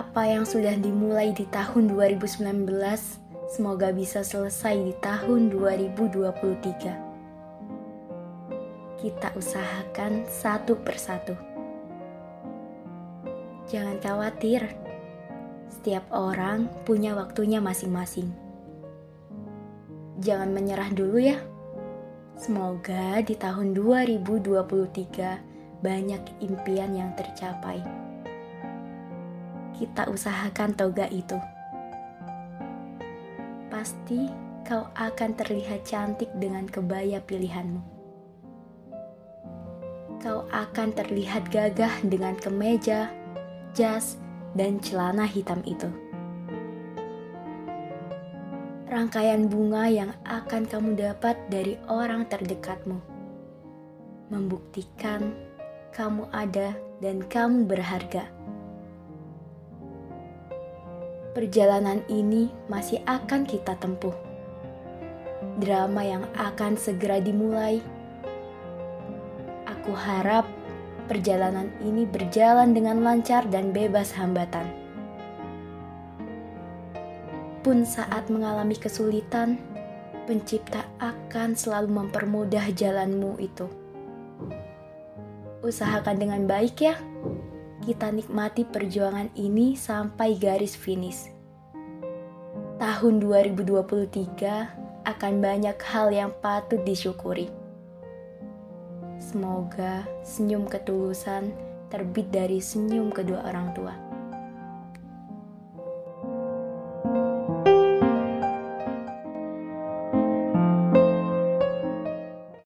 Apa yang sudah dimulai di tahun 2019 semoga bisa selesai di tahun 2023. Kita usahakan satu persatu. Jangan khawatir, setiap orang punya waktunya masing-masing. Jangan menyerah dulu ya. Semoga di tahun 2023 banyak impian yang tercapai kita usahakan toga itu. Pasti kau akan terlihat cantik dengan kebaya pilihanmu. Kau akan terlihat gagah dengan kemeja, jas, dan celana hitam itu. Rangkaian bunga yang akan kamu dapat dari orang terdekatmu membuktikan kamu ada dan kamu berharga perjalanan ini masih akan kita tempuh. Drama yang akan segera dimulai. Aku harap perjalanan ini berjalan dengan lancar dan bebas hambatan. Pun saat mengalami kesulitan, Pencipta akan selalu mempermudah jalanmu itu. Usahakan dengan baik ya kita nikmati perjuangan ini sampai garis finish. Tahun 2023 akan banyak hal yang patut disyukuri. Semoga senyum ketulusan terbit dari senyum kedua orang tua.